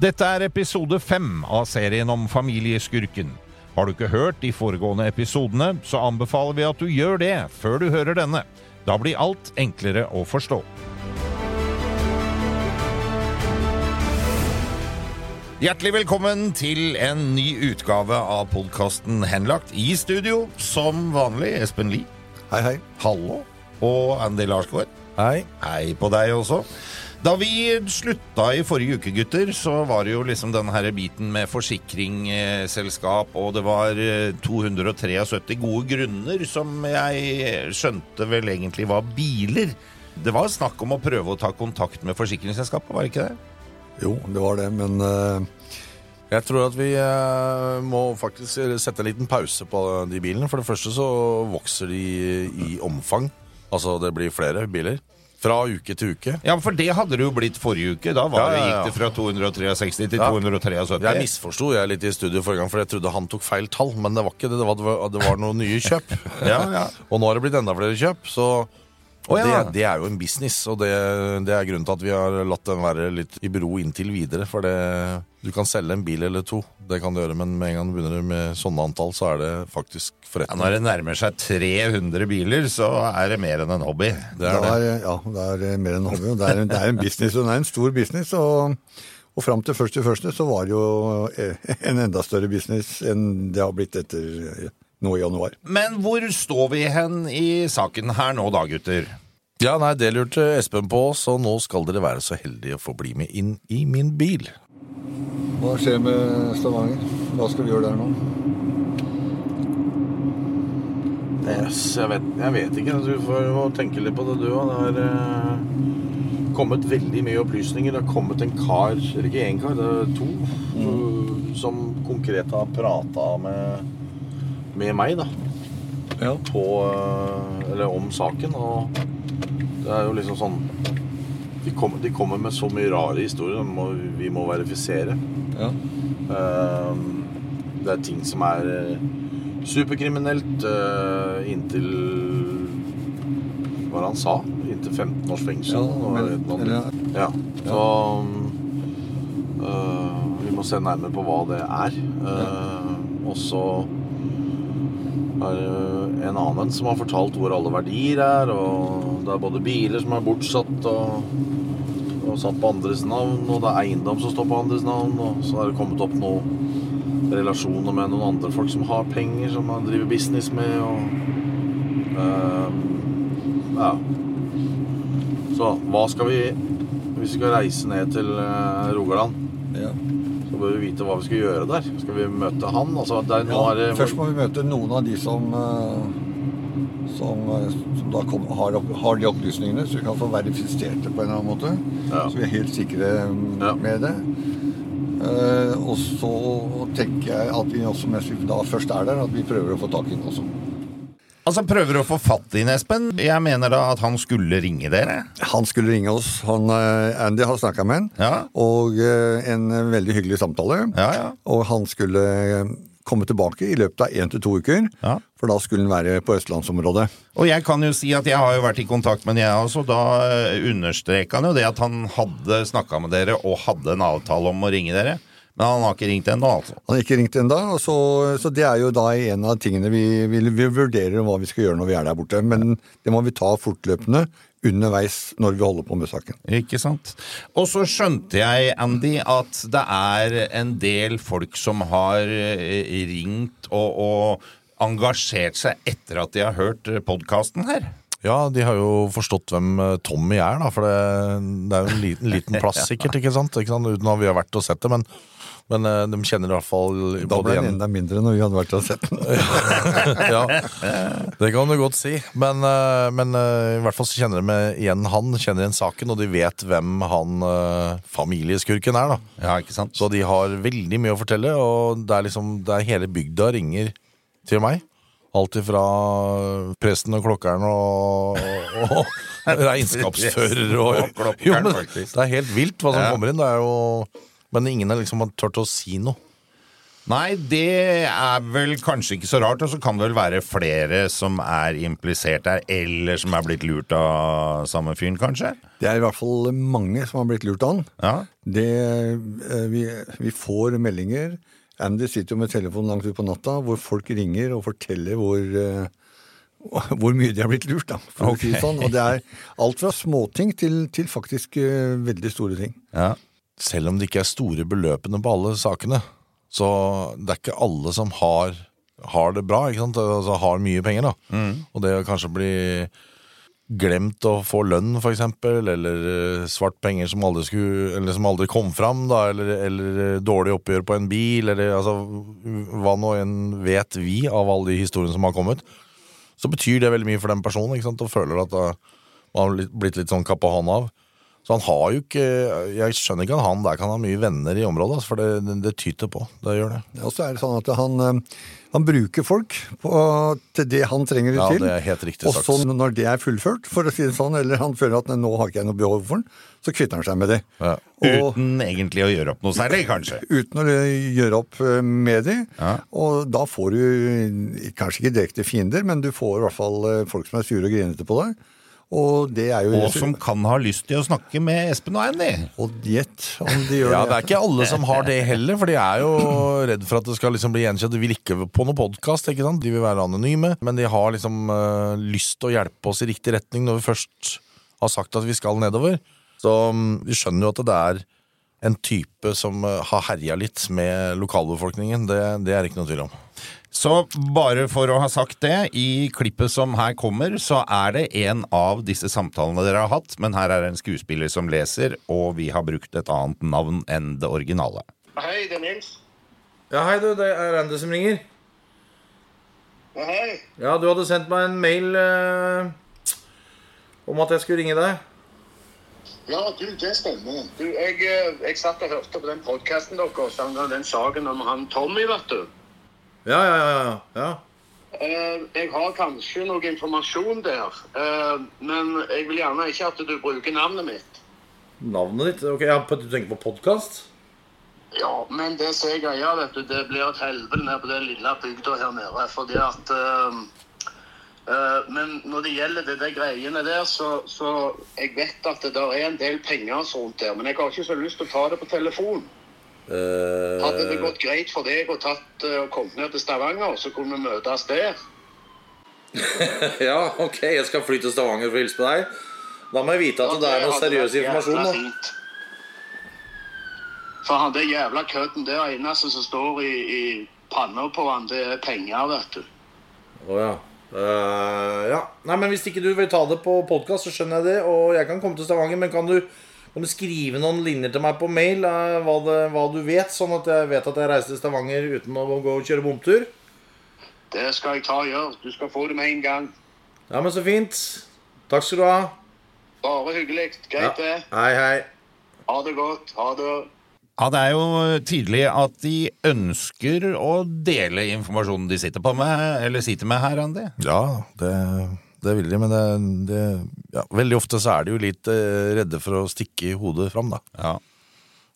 Dette er episode fem av serien om familieskurken. Har du ikke hørt de foregående episodene, så anbefaler vi at du gjør det før du hører denne. Da blir alt enklere å forstå. Hjertelig velkommen til en ny utgave av podkasten Henlagt. I studio, som vanlig, Espen Lie. Hei, hei. Hallo. Og Andy Larsgaard. Hei. Hei på deg også. Da vi slutta i forrige uke, gutter, så var det jo liksom denne her biten med forsikringsselskap, og det var eh, 273 gode grunner som jeg skjønte vel egentlig var biler. Det var snakk om å prøve å ta kontakt med forsikringsselskapet, var det ikke det? Jo, det var det, men uh, jeg tror at vi uh, må faktisk sette en liten pause på de bilene. For det første så vokser de i omfang. Altså det blir flere biler. Fra uke til uke. Ja, for det hadde det jo blitt forrige uke. Da var Ja, ja, ja. Gikk det fra 263 til Ja. 273. Jeg misforsto jeg litt i studio forrige gang, for jeg trodde han tok feil tall. Men det var ikke det. Det var, det var, noen nye kjøp. Ja, ja. Og nå har det blitt enda flere kjøp. Så Å, ja. det, det er jo en business, og det, det er grunnen til at vi har latt den være litt i bero inntil videre. For det, du kan selge en bil eller to, det kan du gjøre, men med en gang du begynner med sånne antall, så er det faktisk Ja, forretning. når det nærmer seg 300 biler, så er det mer enn en hobby. Det er er, ja, det er mer enn en hobby. og Det er, en- det er en business, og det er en stor business. Og, og fram til første første så var det jo eh, en enda større business enn det har blitt etter nå i januar. Men hvor står vi hen i saken her nå da, gutter? Ja, nei, det lurte Espen på, så nå skal dere være så heldige å få bli med inn i min bil. Hva skjer med Stavanger? Hva skal vi gjøre der nå? Yes, jeg, vet, jeg vet ikke. Du får jo tenke litt på det, du òg. Det har eh, kommet veldig mye opplysninger. Det har kommet en kar, eller ikke én kar, det er to, mm. som konkret har prata med, med meg, da. Ja. På eh, Eller om saken. Og det er jo liksom sånn De kommer, de kommer med så mye rare historier må, vi må verifisere. ja. Eh, Det er ting som er eh, superkriminelt eh, inntil Hva var det han sa? Inntil 15 års fengsel. Ja, men- annet. ja. Så eh, vi må se nærmere på hva det er. Eh, Og så er det en annen som har fortalt hvor alle verdier er, og det er både biler som er bortsatt og, og satt på andres navn, og det er eiendom som står på andres navn, og så er det kommet opp noen relasjoner med noen andre folk som har penger, som man driver business med, og eh, ja. Så hva skal vi Hvis vi skal reise ned til eh, Rogaland, ja. Bør vi vite hva vi skal gjøre der. Skal vi møte han? Altså, der, ja. er det, Først må vi møte noen av de som eh, som, eh, som da kom, har, har de opplysningene, så vi kan få verifisert det på en eller annen måte. Ja. Så vi er helt sikre mm, med det. Uh, og så tenker jeg at vi også, mens vi da først er der, at vi prøver å få tak i den også. Altså, Prøver du å få fatt i Espen? Jeg mener da at han skulle ringe dere. Han skulle ringe oss. Han, eh, Andy har snakka med han, Ja. og eh, en veldig hyggelig samtale. Ja, ja. Og han skulle eh, komme tilbake i løpet av én til to uker. Ja. For da skulle den være på østlandsområdet. Og jeg kan jo si at jeg har jo vært i kontakt med den, jeg også. Da eh, understreka han jo det at han hadde snakka med dere og hadde en avtale om å ringe dere. Men han har ikke ringt ennå, altså. Han har ikke ringt ennå, så, så det er jo da en av tingene vi, vi, vi vurderer hva vi skal gjøre når vi er der borte. Men det må vi ta fortløpende underveis når vi holder på med saken. Ikke sant. Og så skjønte jeg, Andy, at det er en del folk som har eh, ringt og, og engasjert seg etter at de har hørt podkasten her. Ja, de har jo forstått hvem eh, Tommy er, da, for det, det er jo en liten, liten plass sikkert, ikke sant? Ikke sant? Uten at vi har vært og sett det, men, men eh, de kjenner i hvert fall Da ble den enda mindre når vi hadde vært og sett den. ja, det kan du godt si. Men, eh, men eh, i hvert fall så kjenner de igjen han, kjenner igjen saken, og de vet hvem han familieskurken er. da. Ja, ikke sant? Så de har veldig mye å fortelle, og det er liksom, det er hele bygda ringer til meg. Alt ifra presten og klokkeren og, og regnskapsfører og Og klokkeren, Jo, men. Det er helt vilt hva som Ja. kommer inn. Det er jo, men ingen har liksom turt å si noe. Nei, det er vel kanskje ikke så rart. Og så kan det vel være flere som er implisert der, eller som er blitt lurt av samme fyren, kanskje? Det er i hvert fall mange som har blitt lurt an. Ja. Det, eh, vi, vi får meldinger. Andy sitter jo med telefonen langt ut på natta, hvor folk ringer og forteller hvor, eh, hvor mye de har blitt lurt, da, for å si sånn. Og det er alt fra småting til, til faktisk eh, veldig store ting. ja. Selv om det ikke er store beløpene på alle sakene, så det er ikke alle som har, har det bra, ikke sant? Altså har mye penger, da. Og det å kanskje bli glemt å få lønn, eksempel, eller eh, svart penger som aldri, skulle, eller som aldri kom fram, da, eller, eller eh, dårlig oppgjør på en bil, eller altså, hva nå enn vet vi av alle de historiene som har kommet, så betyr det veldig mye for den personen, ikke sant, og føler at da, man har blitt litt sånn kappa på hånda av. Så han har jo ikke Jeg skjønner ikke at han der kan ha mye venner i området, altså, for det, det, tyter på. Det gjør det. Og så er det sånn at han, eh, han bruker folk på, til det han trenger det Ja, til. det er helt riktig sagt. og så når det er fullført, for å si det sånn, eller han føler at nå har ikke jeg noe behov for den, så kvitter han seg med det. Ja. Og Uten egentlig å gjøre opp noe særlig, kanskje. uten å gjøre opp eh, med de. Ja. Og da får du kanskje ikke direkte fiender, men du får i hvert fall eh, folk som er sure og grinete på deg. Og det er jo Og som kan ha lyst til å snakke med Espen og Andy. Og gjett om de gjør Ja, det. Det er ikke alle som har det heller, for de er jo redd for at det skal liksom bli gjenkjent. De vil ikke på noen podkast. De vil være anonyme, men de har liksom uh, lyst til å hjelpe oss i riktig retning når vi først har sagt at vi skal nedover. Så um, vi skjønner jo at det er en type som uh, har herja litt med lokalbefolkningen. Det, det er ikke noe tvil om. Så bare for å ha sagt det, i klippet som her kommer, så er det en av disse samtalene dere har hatt, men her er det en skuespiller som leser, og vi har brukt et annet navn enn det originale. Hei, det er Nils. Ja, hei du, det er Randy som ringer. Ja, hei. Ja, du hadde sendt meg en mail eh, om at jeg skulle ringe deg. Ja, du, det stemmer. Du, jeg, eh, jeg satt og hørte på den podkasten deres angående den saken om han Tommy, vet du. Ja, ja, ja. ja. Eh, jeg har kanskje noe informasjon der, eh, men jeg vil gjerne ikke at du bruker navnet mitt. Navnet ditt? Ok, ja, Du tenker på podkast? Ja, men det som er greia, vet du, det blir et helvete nede på den lille bygda her nede. Fordi at eh, eh, Men når det gjelder det der greiene der, så, så Jeg vet at det der er en del penger rundt der, men jeg har ikke så lyst til å ta det på telefon. Hadde det gått greit for deg å tatt eh, og kommet ned til Stavanger, så kunne vi møtes der? Ja, ok, jeg skal fly til Stavanger for å hilse på deg. Da må jeg vite at det er noe seriøs informasjon. da. fint. For han der jævla kødden der, eneste som står i, i panna på han, det er penger, vet du. Å ja. Uh, ja. Nei, men Hvis ikke du vil ta det på podkast, så skjønner jeg det. Og jeg kan komme til Stavanger, men kan du, kan du skrive noen linjer til meg på mail hva, det, hva du vet, sånn at jeg vet at jeg reiser til Stavanger uten å gå og kjøre bomtur? Det skal jeg ta og gjøre. Du skal få det med en gang. Ja, men så fint. Takk skal du ha. Bare hyggelig. Ja. Greit, det. Hei, hei. Ha det godt. Ha det. Ja, det er jo tydelig at de ønsker å dele informasjonen de sitter på med, eller sitter med her, Andy. Ja, det, det vil de, men det, det, ja, veldig ofte så er de jo litt eh, redde for å stikke hodet fram, da. Ja.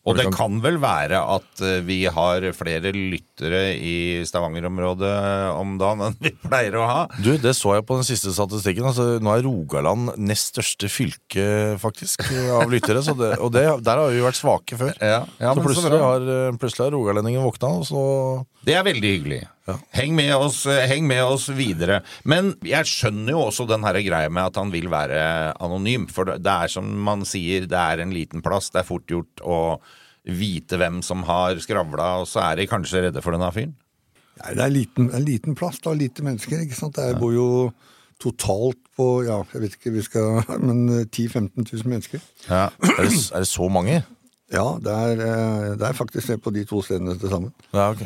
Og det kan vel være at eh, vi har flere lyttere i Stavanger-området om dagen enn vi pleier å ha? Du, det så jeg på den siste statistikken. Altså, nå er Rogaland nest største fylke, faktisk, av lyttere. Så det, og det, der har vi vært svake før. Ja, ja, så plutselig har, eh, plutselig har rogalendingen våkna, og så Det er veldig hyggelig. Heng, med oss, eh, heng med oss videre. Men jeg skjønner jo også den her greia med at han vil være anonym. For det er som man sier, det er en liten plass. Det er fort gjort å vite hvem som har skravla, og så er de kanskje redde for denne fyren. Nei, det er en liten, en liten plass, da. Lite mennesker, ikke sant. Det bor jo totalt på, ja, jeg vet ikke, vi skal Men 10 000-15 000 mennesker. Ja. er det, er det så mange? Ja, det er, eh, det er faktisk det på de to stedene til sammen. Ja, ok.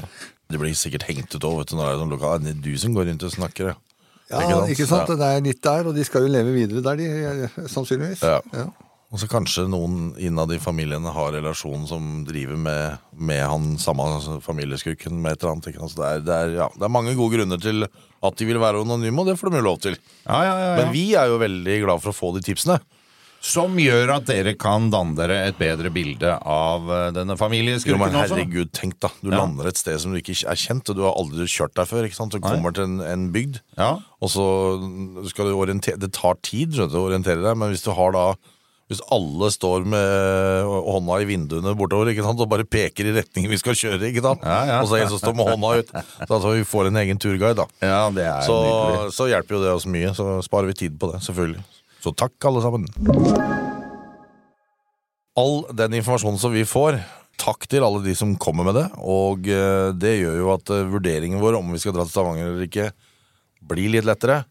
Det blir sikkert hengt ut òg, vet du. Når det er sånn lokal, det er du som går rundt og snakker, ja. Ja, ikke sant? Ja. Det er litt der, og de skal jo leve videre der, de, sannsynligvis. Ja. Ja. Og så kanskje noen innad i familiene har relasjon som driver med, med han samme familieskurken med et eller annet. Ikke? Altså det, er, det, er, ja, det er mange gode grunner til at de vil være anonyme, og det får de jo lov til. Ja, ja, ja, ja. Men vi er jo veldig glad for å få de tipsene. Som gjør at dere kan danne dere et bedre bilde av eh, denne familieskurken også. herregud, tenk da. Du Ja. lander et sted som du ikke er kjent, og du har aldri kjørt der før. ikke sant? Du kommer til en, en bygd, Ja. og så skal du orientere Det tar tid skjønner du, å orientere deg, men hvis du har da hvis alle står med hånda i vinduene bortover ikke sant? og bare peker i retningen vi skal kjøre, ikke sant? Ja, ja. og så er en som står med hånda ut, så vi får en egen turguide. da. ja, det er Så, så hjelper jo det oss mye. Så sparer vi tid på det, selvfølgelig. Så takk, alle sammen. All den informasjonen som vi får, takk til alle de som kommer med det. Og eh, det gjør jo at eh, vurderingen vår om vi skal dra til Stavanger eller ikke, blir litt lettere.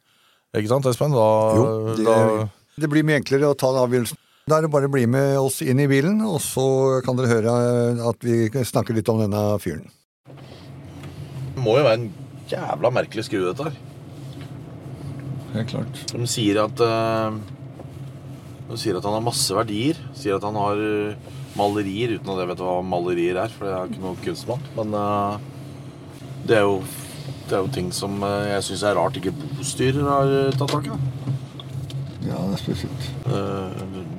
Ikke sant, Espen? Da, Jo, det, da, det blir mye enklere å ta den avgjørelsen. Da er det bare å bli med oss inn i bilen, og så kan dere høre at vi snakker litt om denne fyren. det må jo være en jævla merkelig skrue, dette her. Helt klart. De sier at eh, De sier at han har masse verdier. Sier at han har eh, malerier, uten at jeg vet hva malerier er, for jeg er ikke noen kunstmann. Men eh, det, er jo, det er jo ting som jeg syns er rart ikke bostyrer har tatt tak i. Ja, det er spesielt.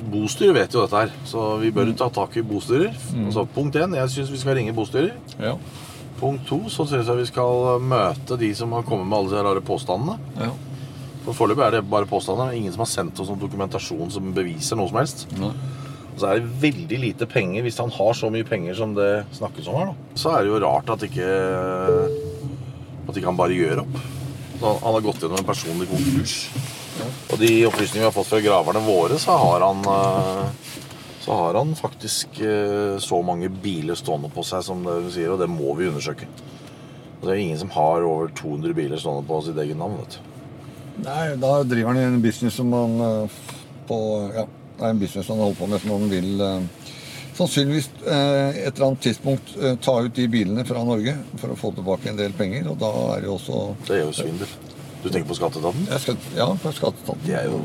Bostyrer vet jo dette her, så vi bør jo ta tak i bostyrer. Altså, punkt én, jeg syns vi skal ringe bostyrer. Ja. Punkt to, så syns jeg vi skal møte de som har kommet med alle de rare påstandene. Ja. For Foreløpig er det bare påstander. Ingen som har sendt oss noen dokumentasjon som beviser noe som helst. Og så er det veldig lite penger, hvis han har så mye penger som det snakkes om her. da. Så er det jo rart at ikke At ikke han bare gjør opp. Så Han, han har gått gjennom en personlig konkurs. Og de opplysningene vi har fått fra graverne våre, så har han eh, så har han faktisk eh, så mange biler stående på seg som det du sier, og det må vi undersøke. Og det er ingen som har over 200 biler stående på sitt eget navn. vet du. Nei, da driver han en business som han eh, på Ja, det er en business han holder på med som han vil eh, sannsynligvis eh, et eller annet tidspunkt eh, ta ut de bilene fra Norge for å få tilbake en del penger, og da er det jo også Det er jo svindel. Du tenker på skatteetaten? Ja, på skatteetaten. Det er jo,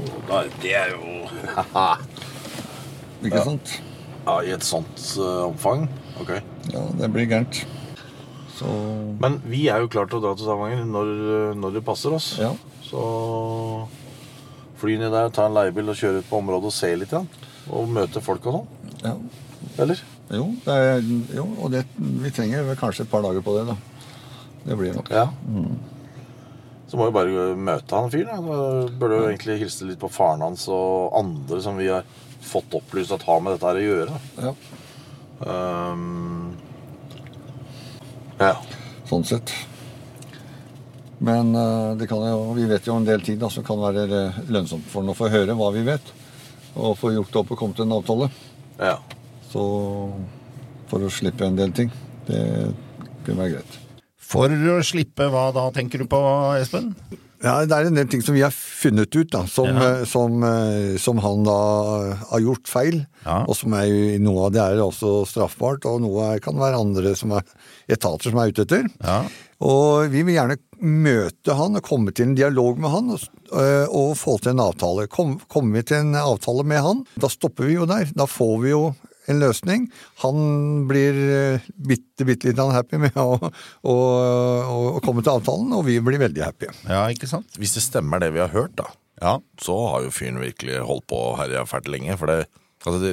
det er jo Ikke sant? Ja, I et sånt omfang? Ok. Ja, det blir gærent. Så Men vi er jo klare til å dra til Stavanger når, når det passer oss. ja. Så fly ned der, ta en leiebil og kjøre ut på området og se litt. Ja. Og møte folk og sånn. ja. Eller? Jo, det er, jo og det, vi trenger kanskje et par dager på det, da. Det blir nok. Ja. Så må vi bare møte han fyren. Da burde jo egentlig hilse litt på faren hans og andre som vi har fått opplyst at har med dette her å gjøre. Ja, Um, ja. sånn sett. Men eh, det kan jo, vi vet jo en del tid da, som kan være eh, lønnsomt for ham å få høre hva vi vet. Og få gjort det opp og komme til en avtale. ja. Så for å slippe en del ting. Det kunne være greit. For å slippe hva da, tenker du på, Espen? Ja, Det er en del ting som vi har funnet ut, da, som, Ja. eh, som, eh, som han da har gjort feil. Ja. Og som er, jo- noe av det er også straffbart, og noe kan være andre som er etater som er ute etter. Ja. Og vi vil gjerne møte han og komme til en dialog med han og, øh, og få til en avtale. Kom, kommer vi til en avtale med han, da stopper vi jo der. Da får vi jo en løsning. Han blir øh, bitte, bitte litt happy med å, å, å, å komme til avtalen, og vi blir veldig happy. ja, ikke sant? Hvis det stemmer det vi har hørt, da, Ja. så har jo fyren virkelig holdt på og herja fælt lenge. For det, Altså, det,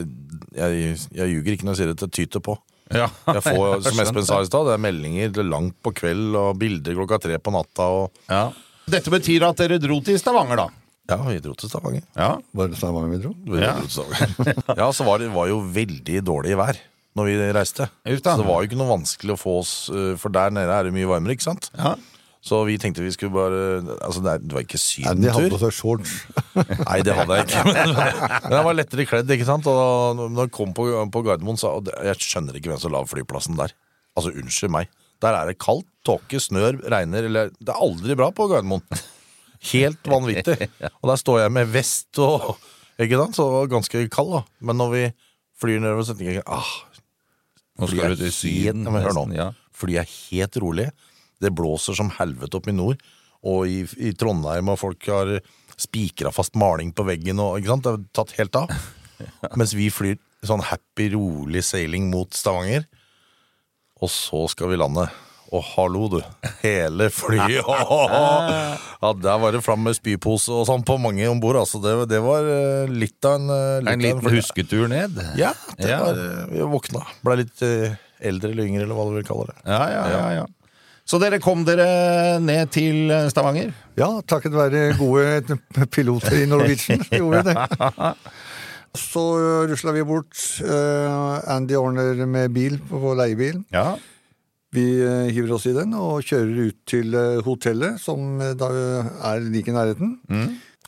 jeg, jeg ljuger ikke når jeg sier det. Det tyter på. Ja. Jeg får, som Espen sa i stad, det er meldinger langt på kveld og bilder klokka tre på natta. Og, Ja. Dette betyr at dere dro til Stavanger, da? Ja, vi dro til Stavanger. Ja. Var det Stavanger vi dro? Vi Ja. dro til Stavanger. ja, så var det var jo veldig dårlig vær når vi reiste. Uff da. Så det var jo ikke noe vanskelig å få oss eh, For der nede er det mye varmere, ikke sant? Ja. Så vi tenkte vi skulle bare Altså, det, er, det var ikke de hadde på seg shorts. Nei, det hadde jeg ikke. Men, men jeg var lettere kledd, ikke sant? Og da når jeg kom på, på Gardermoen, så og det- Jeg skjønner ikke hvem som la flyplassen der. Altså, unnskyld meg. Der er det kaldt, tåke, snør, regner eller Det er aldri bra på Gardermoen. Helt vanvittig. Og der står jeg med vest og Ikke sant? Så var ganske kald, da. Men når vi flyr nedover, jeg ah, Nå skal er du til Syden. Helt, hør nå. Ja. Flyet er helt rolig. Det blåser som helvete opp i nord. Og i, i Trondheim og folk har spikra fast maling på veggen. Og, ikke sant? Det har tatt helt av. Mens vi flyr sånn happy, rolig sailing mot Stavanger. Og så skal vi lande. Og hallo, du. Hele flyet. Ja, Der var det fram med spypose og sånn på mange om bord. Altså, det, det var eh, litt av en, eh, litt En av en liten husketur ned? Ja, det Ja. var, eh, vi våkna. Blei litt eldre eller yngre, eller hva du vil kalle det. Ja, ja, ja, ja. Så dere kom dere ned til Stavanger? Ja, takket være gode piloter i Norwegian så gjorde vi det. Så rusla vi bort. Eh, Andy ordner med bil på leiebil. Ja. Vi eh, hiver oss i den og kjører ut til eh, hotellet, som eh, da er like i nærheten.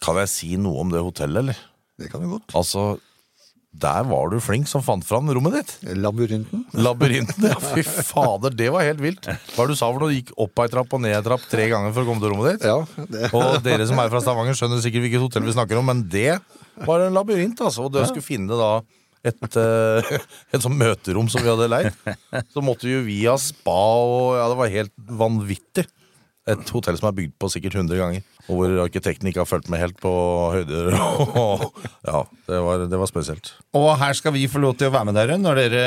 Kan jeg si noe om det hotellet, eller? Det kan du godt. Altså, der var du flink som fant fram rommet ditt. Labyrinten. Labyrinten, ja. Fy fader, det var helt vilt. Hva du sa for noe? Du gikk opp ei trapp og ned ei trapp tre ganger for å komme til rommet ditt? Ja, det. Og dere som er fra Stavanger, skjønner sikkert hvilket hotell vi snakker om, men det var en labyrint, altså. Og du skulle finne det da et, eh, et sånt møterom som vi hadde leid. Så måtte jo vi ha spa og Ja, det var helt vanvittig. Et hotell som er bygd på sikkert 100 ganger. Og hvor arkitekten ikke har fulgt med helt på høyder. Ja, det var, det var spesielt. Og her skal vi få lov til å være med dere når dere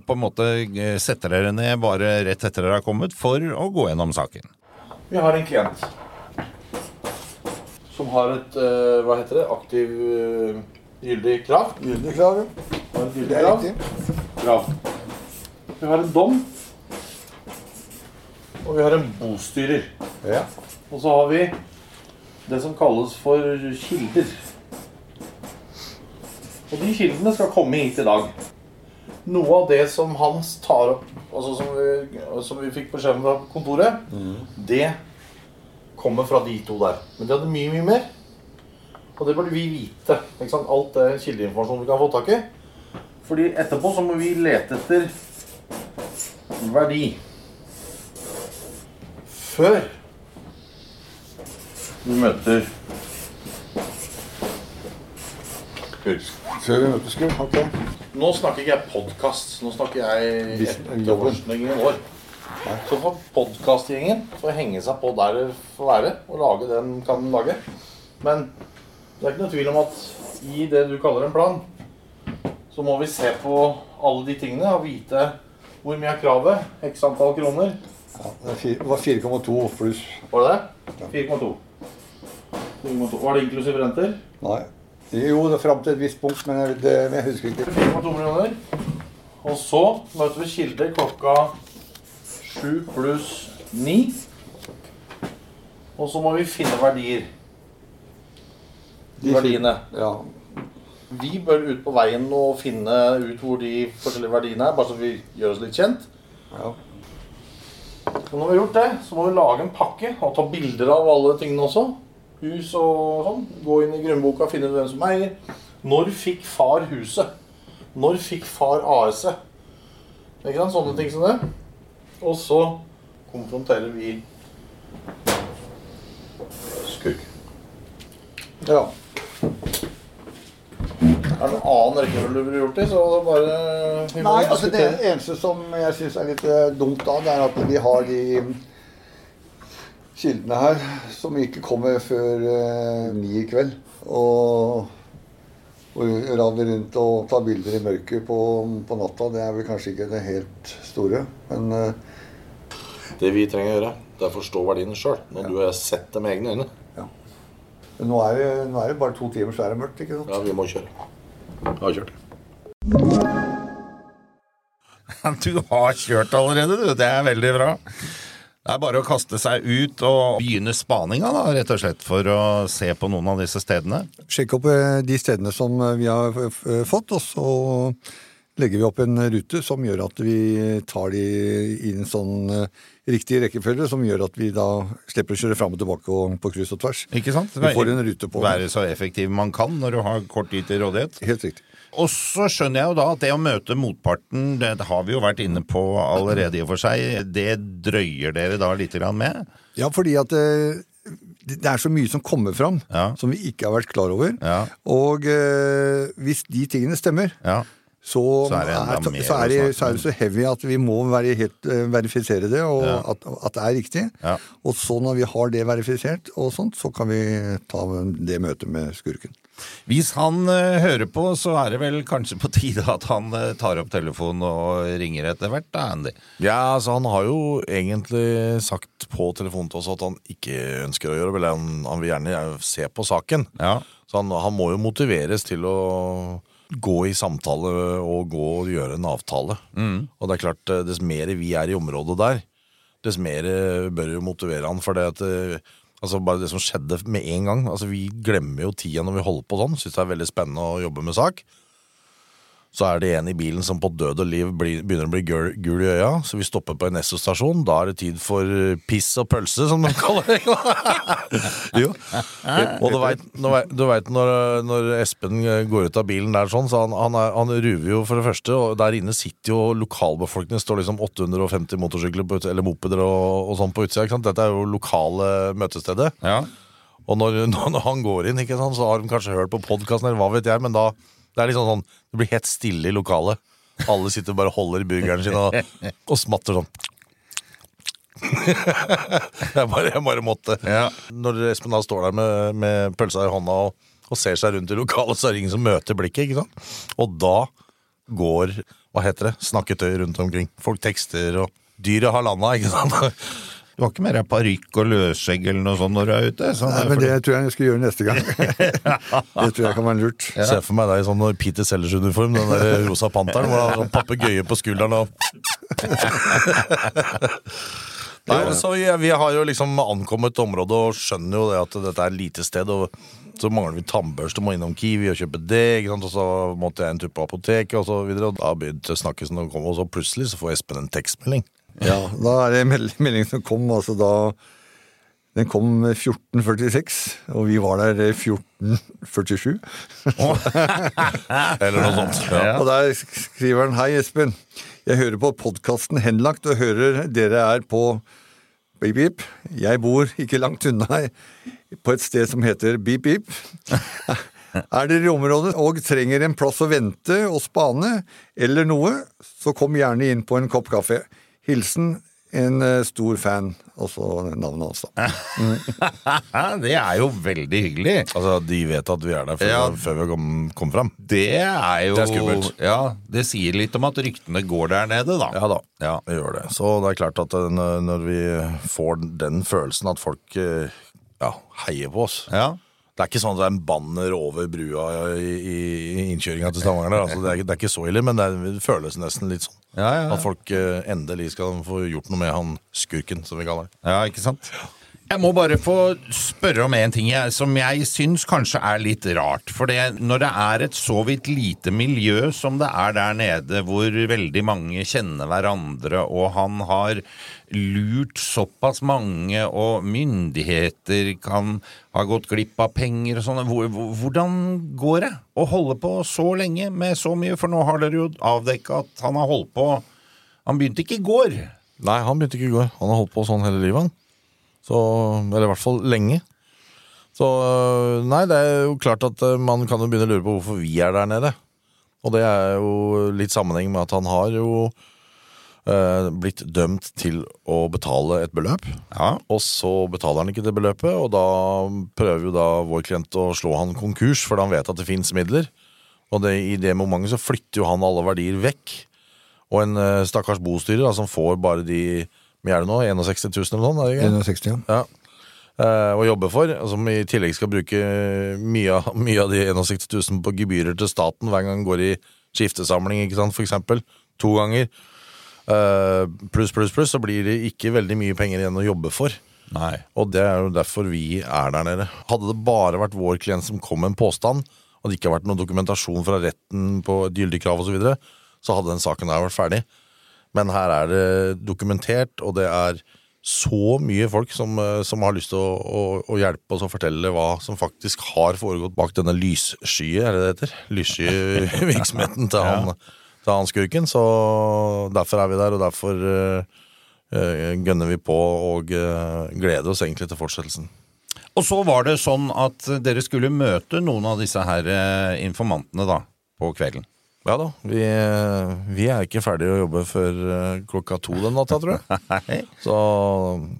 på en måte eh, setter dere ned bare rett etter dere har kommet for å gå gjennom saken. Vi har en klient som har et eh, hva heter det, aktiv eh, gyldig krav. Gyldig krav. Har er riktig. krav. Vi har en dom. Og vi har en bostyrer. Ja. Og så har vi det som kalles for kilder. Og de kildene skal komme hit i dag. Noe av det som Hans tar opp, altså som vi, som vi fikk beskjed om fra kontoret, det kommer fra de to der. Men de hadde mye, mye mer. Og det burde vi vite. Alt det kildeinformasjonen vi kan få tak i. Fordi etterpå så må vi lete etter verdi. Før vi møter Før vi møtes, Gud. Ok. Nå snakker ikke jeg podkast. Nå snakker jeg Hvis- etterforskningen vår. Så får podkastgjengen henge seg på der det får være, og lage det den kan lage. Men det er ikke noe tvil om at i det du kaller en plan, så må vi se på alle de tingene og vite hvor mye er kravet. X antall kroner. Ja, det var 4,2 pluss. Var det det? 4,2. 4,2. Var det inklusiv renter? Nei. Jo, det er fram til et visst punkt, men jeg, det, jeg husker ikke. 4,2 millioner. Og så møter vi Kilde klokka 7 pluss 9. Og så må vi finne verdier. De Verdiene. Ja. Vi bør ut på veien og finne ut hvor de forskjellige verdiene er, bare så vi gjør oss litt kjent. ja. Og når vi har gjort det, så må vi lage en pakke og ta bilder av alle tingene også. Hus og sånn. Gå inn i grunnboka, finne ut hvem som eier. Når fikk far huset? Når fikk far AS-et? Ikke sant? Sånne ting som det. Og så konfronterer vi skurk. ja. Er det noen annen rekkefølge du ville gjort det, så bare Nei, altså det eneste som jeg syns er litt eh, dumt da, det er at vi har de kildene her som ikke kommer før eh, ni i kveld. Og, og raver rundt og tar bilder i mørket på, på natta, det er vel kanskje ikke det helt store. Men uh, Det vi trenger å gjøre, det er å forstå verdiene sjøl. Når du har sett det med egne øyne. nå, er det, nå er det bare to timer, så er det mørkt. ikke sant? Ja, vi må kjøre. Ja, kjørt. Du har kjørt allerede, du. Det er veldig bra. Det er bare å kaste seg ut og begynne spaninga, da, rett og slett, for å se på noen av disse stedene. Sjekke opp eh, de stedene som eh, vi har f- fått, og så legger vi opp en rute som gjør at vi tar de i en sånn eh, riktig rekkefølge, som gjør at vi da slipper å kjøre fram og tilbake og på kryss og tvers. Ikke sant? Vi får en rute på Være så effektiv man kan når du har kort tid til rådighet. Helt riktig. Og så skjønner jeg jo da at det å møte motparten, det har vi jo vært inne på allerede i og for seg, det drøyer dere da litt grann med? Ja, fordi at eh, det er så mye som kommer fram Ja. som vi ikke har vært klar over. Ja. Og eh, hvis de tingene stemmer, Ja. Så, Så er det er, mer så, er det, så er det så heavy at vi må være helt, uh, verifisere det, og Ja. at, at det er riktig. Ja. Og så når vi har det verifisert, og sånt, så kan vi ta det møtet med skurken. Hvis han uh, hører på, så er det vel kanskje på tide at han uh, tar opp telefonen og ringer etter hvert, da, Andy. Ja, altså Han har jo egentlig sagt på telefonen til oss at han ikke ønsker å gjøre det. Han, han vil gjerne se på saken. Ja. Så han, han må jo motiveres til å gå i samtale og gå og gjøre en avtale. Og det er klart, eh, dess mer vi er i området der, dess mer eh, bør jo motivere han. For det at eh, altså bare det som skjedde med en gang altså Vi glemmer jo tida når vi holder på sånn. Syns det er veldig spennende å jobbe med sak. Så er det en i bilen som på død og liv blir, begynner å bli gul, gul i øya, så vi stopper på en Esso-stasjon. Da er det tid for eh, piss og pølse, som de kaller det. jo. Og du veit, når, når Espen går ut av bilen der sånn, så han, han, er, han ruver jo for det første, og der inne sitter jo lokalbefolkningen. står liksom 850 motorsykler på eller mopeder og, og sånn på utsida. Dette er jo lokale møtestedet. Ja. Og når, når han går inn, ikke sant, så har de kanskje hørt på podkasten, eller hva vet jeg, men da det er liksom sånn, det blir helt stille i lokalet. Alle sitter og bare holder i burgeren sin og, og smatter sånn. jeg, bare, jeg bare måtte. Ja. Når Espen da står der med, med pølsa i hånda og, og ser seg rundt i lokalet, så er det ingen som møter blikket. ikke sant? Og da går hva heter det, snakketøy rundt omkring. Folk tekster, og dyret har landa, ikke sant? Du har ikke med deg parykk og løsskjegg eller noe sånt når du er ute? Sånn Nei, men det tror jeg jeg skal gjøre neste gang. det tror jeg kan være lurt. Se for meg deg i sånn Peter Sellers-uniform, den der rosa panteren, hvor han har sånn papegøye på skulderen og Nei, så vi, vi har jo liksom ankommet området og skjønner jo det at dette er et lite sted. og så mangler vi tannbørste, må innom Kiwi og kjøpe det. ikke sant? Og så måtte jeg en tur på apoteket, og så videre. Og da begynte snakkelsen å komme, og så plutselig så får Espen en tekstmelding. Ja, da er det en melding som kom, altså da Den kom 1446, og vi var der 1447. Eller noe sånt. Ja. Og der skriver han Hei, Espen. Jeg hører på podkasten Henlagt og hører dere er på Beep Beep. Jeg bor ikke langt unna på et sted som heter Beep Beep. Er dere i området og trenger en plass å vente og spane, eller noe, så kom gjerne inn på en kopp kaffe. Hilsen en eh, stor fan, og så navnet hans, da. det er jo veldig hyggelig. Altså, De vet at vi er der før, Ja. før vi kom, kom fram. Det er jo Det er skummelt. Ja, det sier litt om at ryktene går der nede, da. Ja da, Ja. det gjør det. Så det er klart at eh, når når vi får den følelsen at folk eh, ja, heier på oss Ja. Det er ikke sånn at det er en banner over brua i, i, i innkjøringa til Stavanger. Altså, det, er, det er ikke så ille, men det, er, det føles nesten litt sånn. Ja, ja, ja. At folk eh, endelig skal få gjort noe med han skurken, som vi kaller det. Ja, ikke sant? Jeg må bare få spørre om en ting jeg, som jeg syns kanskje er litt rart. For det, når det er et så vidt lite miljø som det er der nede, hvor veldig mange kjenner hverandre, og han har lurt såpass mange, og myndigheter kan ha gått glipp av penger og sånn, hvor- hvor- hvordan går det å holde på så lenge med så mye? For nå har dere jo avdekka at han har holdt på Han begynte ikke i går. Nei, han begynte ikke i går. Han har holdt på sånn hele livet, han. Så, eller i hvert fall lenge. Så øh, nei, det er jo klart at øh, man kan jo begynne å lure på hvorfor vi er der nede. Og det er jo litt sammenheng med at han har jo eh, blitt dømt til å betale et beløp. Ja. Og så betaler han ikke det beløpet, og da prøver jo da vår klient å slå han konkurs, for han vet at det fins midler. Og det, i det momentet så flytter jo han alle verdier vekk. Og en eh, stakkars bostyrer da, som får bare de Mye er det nå? 61 000 eller noe? Er det 61, ja. Ja. Eh, å jobbe for, som i tillegg skal bruke mye, mye av de 61 000 på gebyrer til staten hver gang han går i skiftesamling, ikke sant, for eksempel. To ganger. Eh, pluss, pluss, pluss, så blir det ikke veldig mye penger igjen å jobbe for. Nei. Og det er jo derfor vi er der nede. Hadde det bare vært vår klient som kom med en påstand, og det ikke har vært noen dokumentasjon fra retten på et gyldig krav osv., så, videre, så hadde den saken der vært ferdig. Men her er det dokumentert, og det er så mye folk som, eh, som har lyst til å, å, å hjelpe oss å fortelle hva som faktisk har foregått bak denne lysskye, er det det heter? Lyssky-virksomheten til han, til han skurken. Så derfor er vi der, og derfor eh, gønner vi på og uh, gleder oss egentlig til fortsettelsen. Og så var det sånn at dere skulle møte noen av disse her informantene da, på kvelden. Ja da, vi, vi er ikke ferdige å jobbe før eh, klokka to den natta, tror jeg. Nei. Så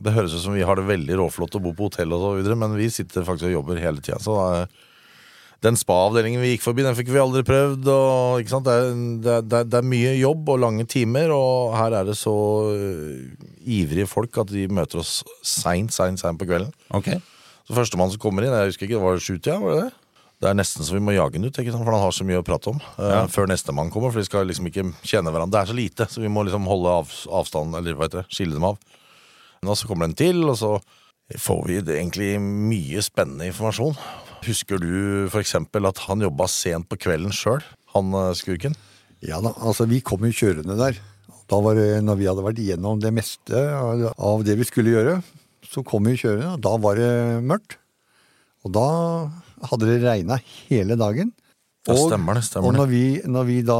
det høres ut som vi har det veldig råflott å bo på hotell og så videre, men vi sitter faktisk og jobber hele tida. Så eh, den spa-avdelingen vi gikk forbi, den fikk vi aldri prøvd. Og, ikke sant? Det, er, det, er- det, er, mye jobb og lange timer, og her er det så eh, ivrige folk at de møter oss seint, seint, seint på kvelden. Okay. Så førstemann som kommer inn, jeg husker ikke, var det sjutida? Var det det? Det er nesten så vi må jage den ut, ikke sant? for han har så mye å prate om. eh, Før nestemann kommer, for de skal liksom ikke kjenne hverandre. Det er så lite, så vi må liksom holde av, avstand, eller hva heter det, skille dem av. Men så kommer den til, og så får vi egentlig mye spennende informasjon. Husker du eksempel at han jobba sent på kvelden sjøl, han eh, skurken? Ja da, altså vi kom jo kjørende der. Da var det, når vi hadde vært igjennom det meste av det vi skulle gjøre, så kom vi kjørende, og da var det mørkt. Og da hadde det regna hele dagen. Ja, stemmer det, stemmer og når vi, når vi da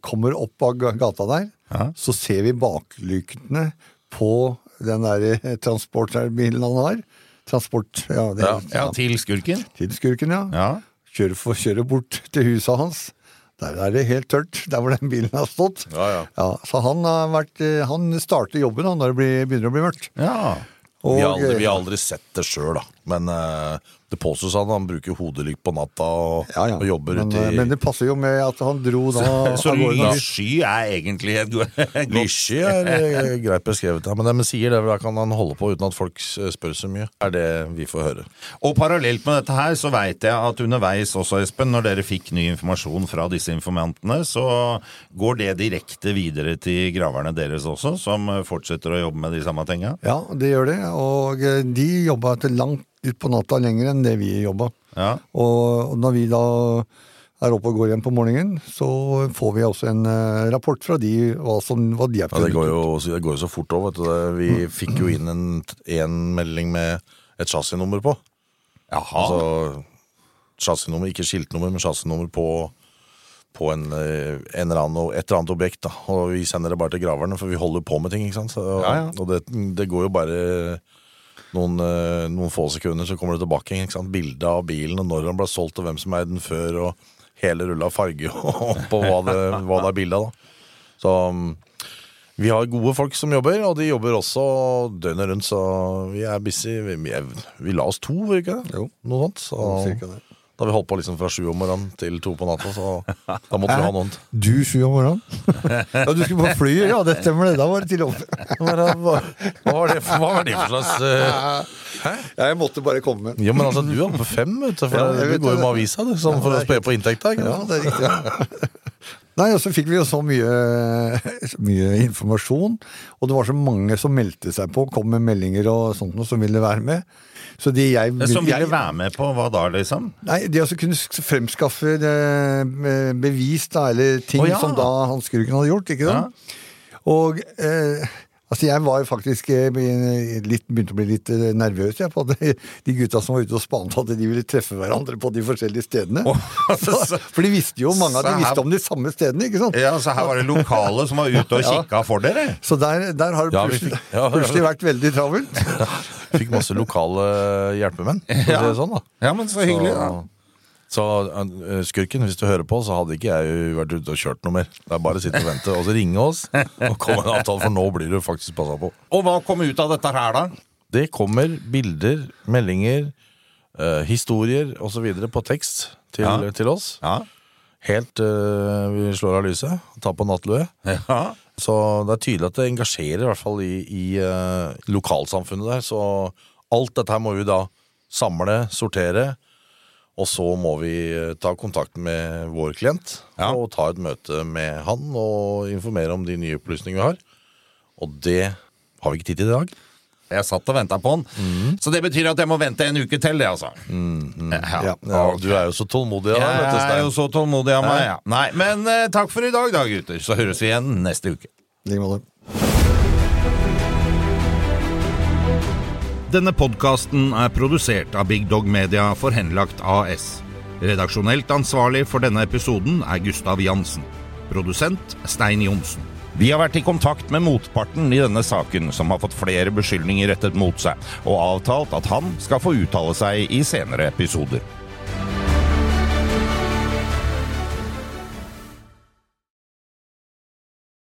kommer opp av gata der, Ja. så ser vi baklykene på den der transportbilen han har. Transport, ja, det, Ja, Ja, til skurken. til skurken, ja. Ja. Kjører, for, kjører bort til huset hans. Der er det helt tørt, der hvor den bilen har stått. Ja, ja. Ja, så han, har vært, eh, han starter jobben da, når det blir, begynner å bli mørkt. ja. Og, vi, har aldri, vi eh, har aldri sett det sjøl, da. Men eh, det påstås at han bruker hodelykt på natta og, ja, ja. og jobber men, ute eh, men det passer jo med at han dro da Så vi- lyssky er egentlig et go- godt Lyssky er eh, greit beskrevet, ja. men det vi sier det, da kan han holde på uten at folk spør så mye. er det vi får høre. Og parallelt med dette her, så veit jeg at underveis også, Espen, når dere fikk ny informasjon fra disse informantene, så går det direkte videre til graverne deres også, som fortsetter å jobbe med de samme tinga? Ja, det gjør det. Og eh, de jobba til langt ut på natta lenger enn det vi jobba. Ja. Og når vi da er oppe og går hjem på morgenen, så får vi også en eh, rapport fra de hva, som, hva de har Ja, det, funnet går ut. jo, det går jo så fort òg, vet du. Vi fikk jo inn en, en melding med et chassisnummer på. Jaha. Altså chassisnummer, ikke skiltnummer, men chassisnummer på, på en, eh, en eller annen, et eller annet objekt. da Og vi sender det bare til graverne, for vi holder på med ting. ikke sant? Så, Ja, ja. Og det, det går jo bare noen, eh, noen få sekunder, så kommer det tilbake. ikke sant? Av bilen, og når den ble solgt, og hvem som eide den før, og hele rulla farge på hva det, hva det er bilde av. Så mm, vi har gode folk som jobber, og de jobber også døgnet rundt, så vi er busy. Vi, vi, vi la oss to, var det ikke det? Jo. Noe sånt. Så, Cirka det. Da vi holdt på liksom fra sju om morgenen til to på natta, så da måtte vi ha noen. Du sju om morgenen? ja, du skulle på fly? Ja, det stemmer det. Da var det til opp. Hva, var det, hva var det for slags uh... Hæ? jeg måtte bare komme. Ja, men altså, du er oppe på fem, vet du. For Ja, du går jo med avisa, du, sånn for å spe på inntekta. Ja, det er riktig. Nei, og så fikk vi jo så mye, så mye informasjon, og det var så mange som meldte seg på, kom med meldinger og sånt noe som ville være med. Så det jeg, Som ville jeg, være med på hva da, liksom? Nei, de altså kunne fremskaffe eh, bevis, da, eller ting oh, ja. som da Hans Skurken hadde gjort, ikke sant? Og eh, altså jeg var faktisk eh, litt, begynte å bli litt eh, nervøs jeg, på at de gutta som var ute og spant, at de ville treffe hverandre på de forskjellige stedene. så- For de visste jo, mange av de her- visste om de samme stedene, ikke sant? Ja, så her var det lokale som var ute og Ja. for dere? Så der, der har det Ja, vi plutselig, ja, ja. plutselig vært veldig travelt. Fikk masse lokale hjelpemenn. for å si det sånn da. Ja, men så hyggelig, da. Så eh, skurken, hvis du hører på, så hadde ikke jeg vært ute og kjørt noe mer. Det er bare å sitte og vente, og så ringe oss og komme en avtale, for nå blir du faktisk passa på. Og hva kom ut av dette her, da? Det kommer bilder, meldinger, uh, historier osv. på tekst til, Ja. til oss. Ja. Helt uh, vi slår av lyset, tar på nattlue. ja. Så det er tydelig at det engasjerer, i hvert fall i, i uh, lokalsamfunnet der. Så alt dette her må vi da samle, sortere, Og så må vi eh, ta kontakt med vår klient Ja. og ta et møte med han og informere om de nye opplysningene vi har. Og det har vi ikke tid til i dag. Jeg satt og venta på den. Så det betyr at jeg må vente en uke til, det, altså. Ja, ja, Du er jo så tålmodig. av deg, Jeg er jo så tålmodig av meg, ja. Nei, men uh, takk for i dag, da, gutter. Så høres vi igjen neste uke. I like måte. Denne podkasten er produsert av Big Dog Media for Henlagt AS. Redaksjonelt ansvarlig for denne episoden er Gustav Jansen. Produsent Stein Johnsen. Vi har vært i kontakt med motparten i denne saken, som har fått flere beskyldninger rettet mot seg, og avtalt at han skal få uttale seg i senere episoder.